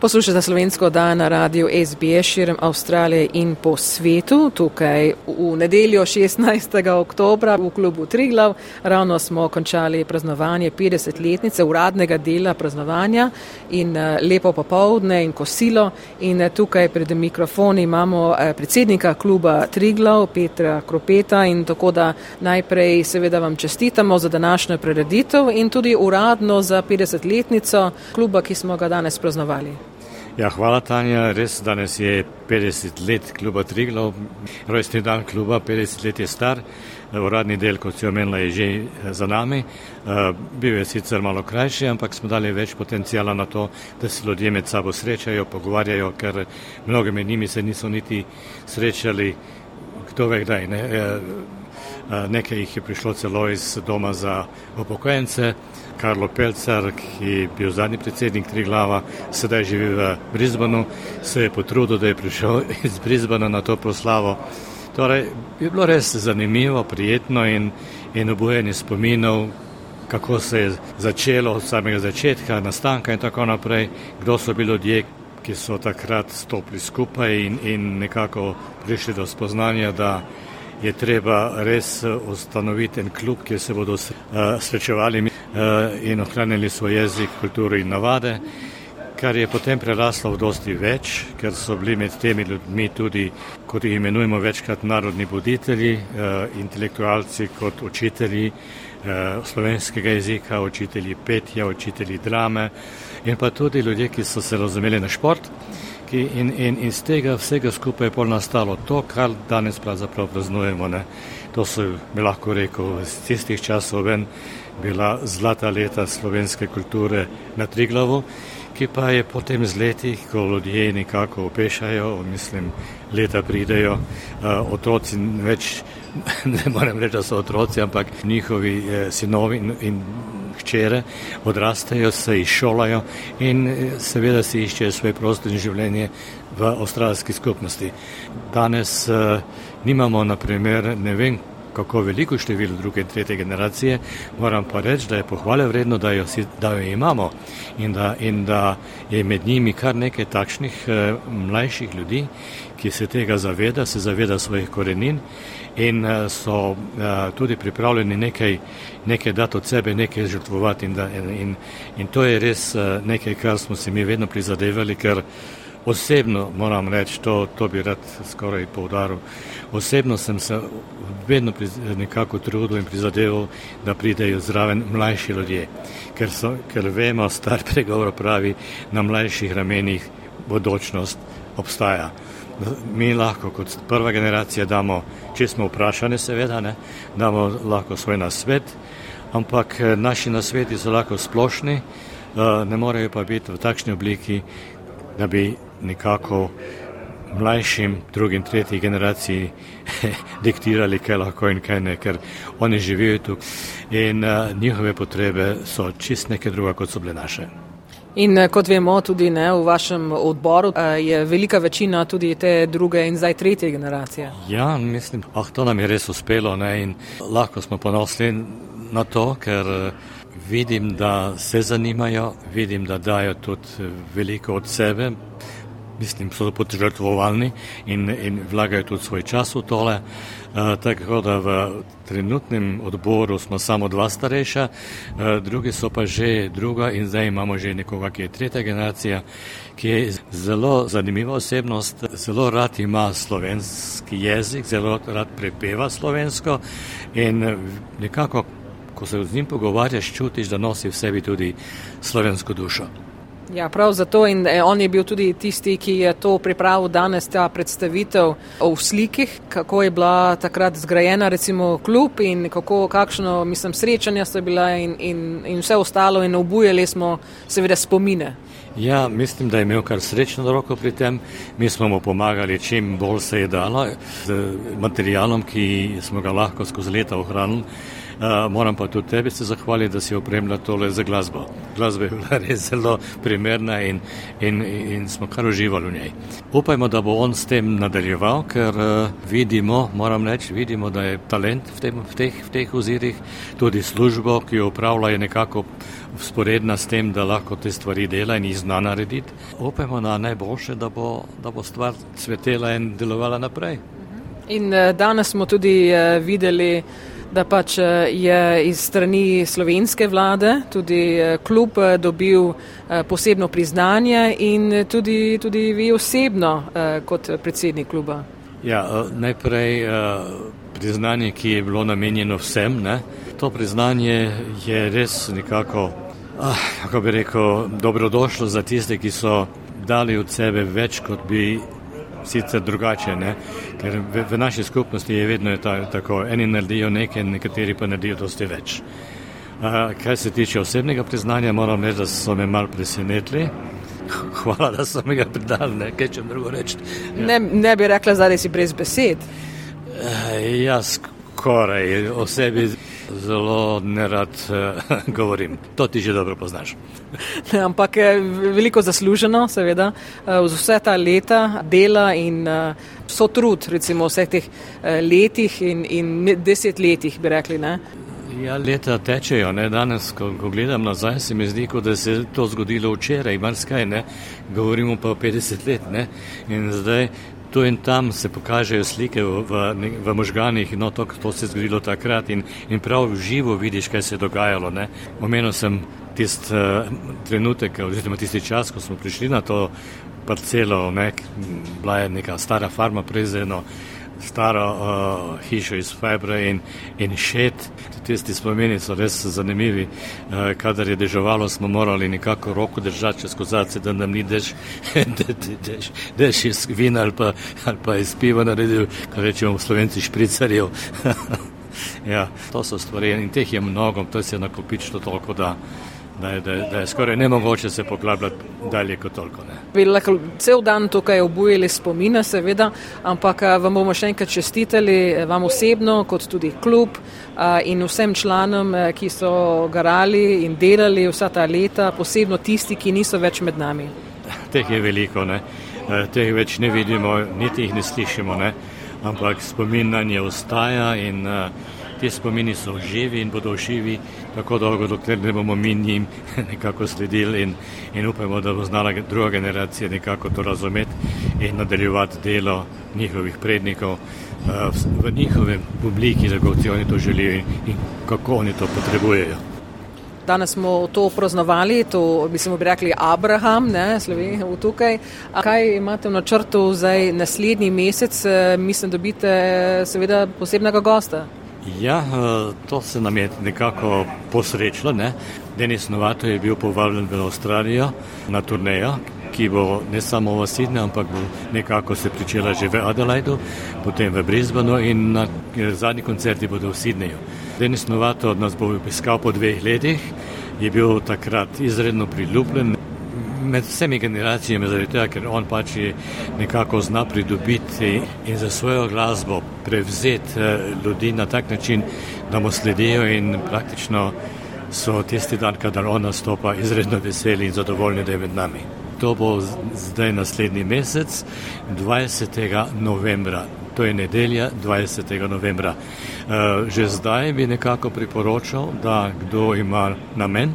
Poslušate slovensko dan na radiju SBS širom Avstralije in po svetu. Tukaj v nedeljo 16. oktobra v klubu Triglav ravno smo končali praznovanje 50-letnice uradnega dela praznovanja in eh, lepo popovdne in kosilo. In eh, tukaj pred mikrofoni imamo eh, predsednika kluba Triglav, Petra Kropeta in tako da najprej seveda vam čestitamo za današnjo prireditev in tudi uradno za 50-letnico kluba, ki smo ga danes praznovali. Ja, hvala Tanja, res danes je 50 let kluba Triglav, rojstni dan kluba, 50 let je star, uradni del, kot si omenila, je že eh, za nami. Eh, bil je sicer malo krajši, ampak smo dali več potencijala na to, da se ljudje med sabo srečajo, pogovarjajo, ker mnogo med njimi se niso niti srečali, kdo ve kdaj. Ne? Eh, nekaj jih je prišlo celo iz doma za upokojence. Karlo Pelcar, ki je bil zadnji predsednik Triglava, sedaj živi v Brisbanu, se je potrudil, da je prišel iz Brisbana na to proslavo. Torej, je bilo res zanimivo, prijetno in, in obojeni spominov, kako se je začelo od samega začetka, nastanka in tako naprej, kdo so bili ljudje, ki so takrat stopili skupaj in, in nekako prišli do spoznanja, da je treba res ustanoviti en klub, kjer se bodo uh, srečevali uh, in ohranili svoj jezik, kulturo in navade, kar je potem preraslo v dosti več, ker so bili med temi ljudmi tudi, kot jih imenujemo večkrat, narodni buditelji, intelektualci kot učitelji slovenskega jezika, učitelji petja, učitelji drame in pa tudi ljudje, ki so se razumeli na šport. In, in iz tega vsega skupaj je pol nastalo to, kar danes pravzaprav praznujemo. Ne. To so, bi lahko rekel, iz tistih časov ven bila zlata leta slovenske kulture na Triglavu, ki pa je potem z leti, ko ljudje nekako opešajo, mislim, leta pridejo, uh, otroci več, ne morem reči, da so otroci, ampak njihovi eh, sinovi in, in hčere odrastajo, se izšolajo in eh, seveda si iščejo svoj prostor in življenje v avstralski skupnosti. Danes uh, nimamo, na primer, ne vem, kako veliko število druge in tretje generacije, moram pa reči, da je pohvale vredno, da jo, da jo imamo. In da, in da je med njimi kar nekaj takšnih eh, mlajših ljudi, ki se tega zaveda, se zaveda svojih korenin in eh, so eh, tudi pripravljeni nekaj, nekaj dati od sebe, nekaj žrtvovati in, da, in, in to je res eh, nekaj, kar smo si mi vedno prizadevali, ker Osebno moram reči, to, to bi rad skoraj povdaril. Osebno sem se vedno nekako trudil in prizadeval, da pridejo zraven mlajši ljudje, ker, so, ker vemo, star pregovor pravi, na mlajših ramenih bodočnost obstaja. Mi lahko kot prva generacija damo, če smo vprašani, seveda, ne, damo lahko svoj nasvet, ampak eh, naši nasveti so lahko splošni, eh, ne morejo pa biti v takšni obliki, da bi nekako mlajšim, drugim, tretji generaciji diktirali, kaj lahko in kaj ne, ker oni živijo tu in uh, njihove potrebe so čist nekaj druga, kot so bile naše. In eh, kot vemo, tudi ne, v vašem odboru eh, je velika večina tudi te druge in zdaj tretje generacije. Ja, mislim, ah, to nam je res uspelo ne, in lahko smo ponosni na to, ker vidim, da se zanimajo, vidim, da dajo tudi veliko od sebe, mislim, so podžrtvovalni in, in vlagajo tudi svoj čas v tole. Uh, tako da v trenutnem odboru smo samo dva starejša, uh, drugi so pa že druga in zdaj imamo že nekoga, ki je tretja generacija, ki je zelo zanimiva osebnost, zelo rad ima slovenski jezik, zelo rad prepeva slovensko in nekako, ko se z njim pogovarjaš, čutiš, da nosi v sebi tudi slovensko dušo. Ja, prav zato in eh, on je bil tudi tisti, ki je to pripravil danes, ta predstavitev v slikih, kako je bila takrat zgrajena recimo klub in kako, kakšno, mislim, srečanja so bila in, in, in vse ostalo in obujali smo seveda spomine. Ja, mislim, da je imel kar srečno roko pri tem. Mi smo mu pomagali, čim bolj se je dalo, z materialom, ki smo ga lahko skozi leta ohranili. Uh, moram pa tudi tebi se zahvaliti, da si opremila tole za glasbo. Glasba je bila res zelo primerna in, in, in smo kar uživali v njej. Upajmo, da bo on s tem nadaljeval, ker uh, vidimo, moram reči, vidimo, da je talent v, tem, v, teh, v teh ozirih, tudi službo, ki jo upravlja, je nekako sporedna s tem, da lahko te stvari dela in jih zna narediti. Upajmo na najboljše, da bo, da bo stvar cvetela in delovala naprej. In uh, danes smo tudi videli, da pač je iz strani slovenske vlade tudi klub dobil posebno priznanje in tudi, tudi vi osebno kot predsednik kluba. Ja, najprej priznanje, ki je bilo namenjeno vsem. Ne? To priznanje je res nekako, ah, kako bi rekel, dobrodošlo za tiste, ki so dali od sebe več, kot bi sicer drugače. Ne? Ker v, v naši skupnosti je vedno ta, tako, eni naredijo nekaj, nekateri pa naredijo dosti več. Uh, kar se tiče osebnega priznanja, moram reči, da so me mal presenetili. Hvala, da so mi ga pridali, ne kaj če drugo reči. Ja. Ne, ne bi rekla, da si brez besed. Uh, jaz skoraj o sebi zelo nerad uh, govorim. To ti že dobro poznaš. Ne, ampak je veliko zasluženo, seveda, uh, vse ta leta dela in uh, so trud, recimo vseh teh uh, letih in, in desetletjih, bi rekli. Ne? Ja, leta tečejo, ne? danes, ko, ko gledam nazaj, se mi zdi, da se je to zgodilo včeraj, marsikaj, ne, govorimo pa o 50 let, ne, in zdaj tu in tam se pokažejo slike v, v, v možganih, no to, to se je zgodilo takrat in, in prav v živo vidiš, kaj se je dogajalo. Omenil sem tist uh, trenutek, oziroma tisti čas, ko smo prišli na to parcelo, ne, bila je neka stara farma prezeno, staro uh, hišo iz febra in, in šet. Tisti spomeni so res zanimivi. Uh, kadar je deževalo, smo morali nekako roko držati čez kozarce, da nam ni dež, dež, dež iz vina ali pa, ali pa iz piva naredil, kar rečemo slovenci špricarjev. ja, to so stvari in teh je mnogo, to se je nakopičilo toliko, da da je, da, da je skoraj nemogoče se poglabljati dalje kot toliko. Bi lahko cel dan tukaj obujali spomine, seveda, ampak vam bomo še enkrat čestitali, vam osebno, kot tudi klub in vsem članom, ki so garali in delali vsa ta leta, posebno tisti, ki niso več med nami. Teh je veliko, ne? teh več ne vidimo, niti jih ne slišimo, ne? ampak spomin na nje ostaja in uh, Ti spomini so živi in bodo živi tako dolgo, dokler ne bomo mi njim nekako sledili in, in upajmo, da bo znala druga generacija nekako to razumeti in nadaljevati delo njihovih prednikov uh, v njihovem obliki, kako si oni to želijo in, kako oni to potrebujejo. Danes smo to praznovali, to bi se mu rekli Abraham, ne, Slovenijo tukaj. A kaj imate v načrtu zdaj naslednji mesec? Eh, mislim, da dobite seveda posebnega gosta. Ja, eh, to se nam je nekako posrečilo. Ne? Denis Novato je bil povabljen v Avstralijo na turnejo, ki bo ne samo v Sydneyju, ampak bo nekako se pričela že v Adelaidu, potem v Brisbaneu in na zadnji koncerti bodo v Sydneyju. Denis Novato od nas bo obiskal po dveh letih, je bil takrat izredno priljubljen med vsemi generacijami, zaradi tega, ker on pač nekako zna pridobiti in za svojo glasbo prevzeti eh, ljudi na tak način, da mu sledijo in praktično so tisti dan, kadar on nastopa, izredno veseli in zadovoljni, da je med nami. To bo zdaj naslednji mesec, 20. novembra. To je nedelja 20. novembra. Eh, že zdaj bi nekako priporočal, da kdo ima namen,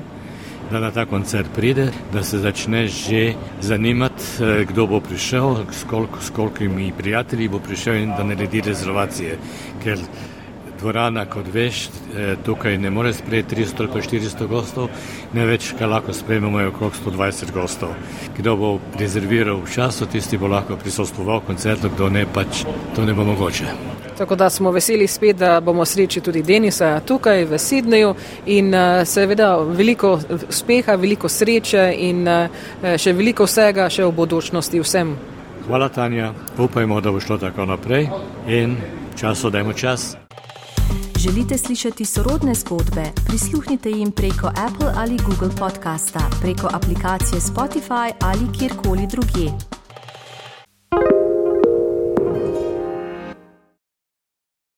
da na ta koncert pride, da se začne že zanimati, eh, kdo bo prišel, s kolikimi prijatelji bo prišel in da naredi rezervacije. Ker dvorana, kot veš, eh, tukaj ne more sprejeti 300 ali 400 gostov, ne več, kaj lahko sprejmemo, je okrog 120 gostov. Kdo bo rezerviral v času, tisti bo lahko prisostoval koncertu, kdo ne, pač to ne bo mogoče. Tako da smo veseli spet, da bomo sreči tudi Denisa tukaj v Sidneju in uh, seveda veliko uspeha, veliko sreče in uh, še veliko vsega še v bodočnosti vsem. Hvala, Tanja. Upajmo, da bo šlo tako naprej in času dajmo čas. Želite slišati sorodne zgodbe? Prisluhnite jim preko Apple ali Google podcasta, preko aplikacije Spotify ali kjerkoli drugje.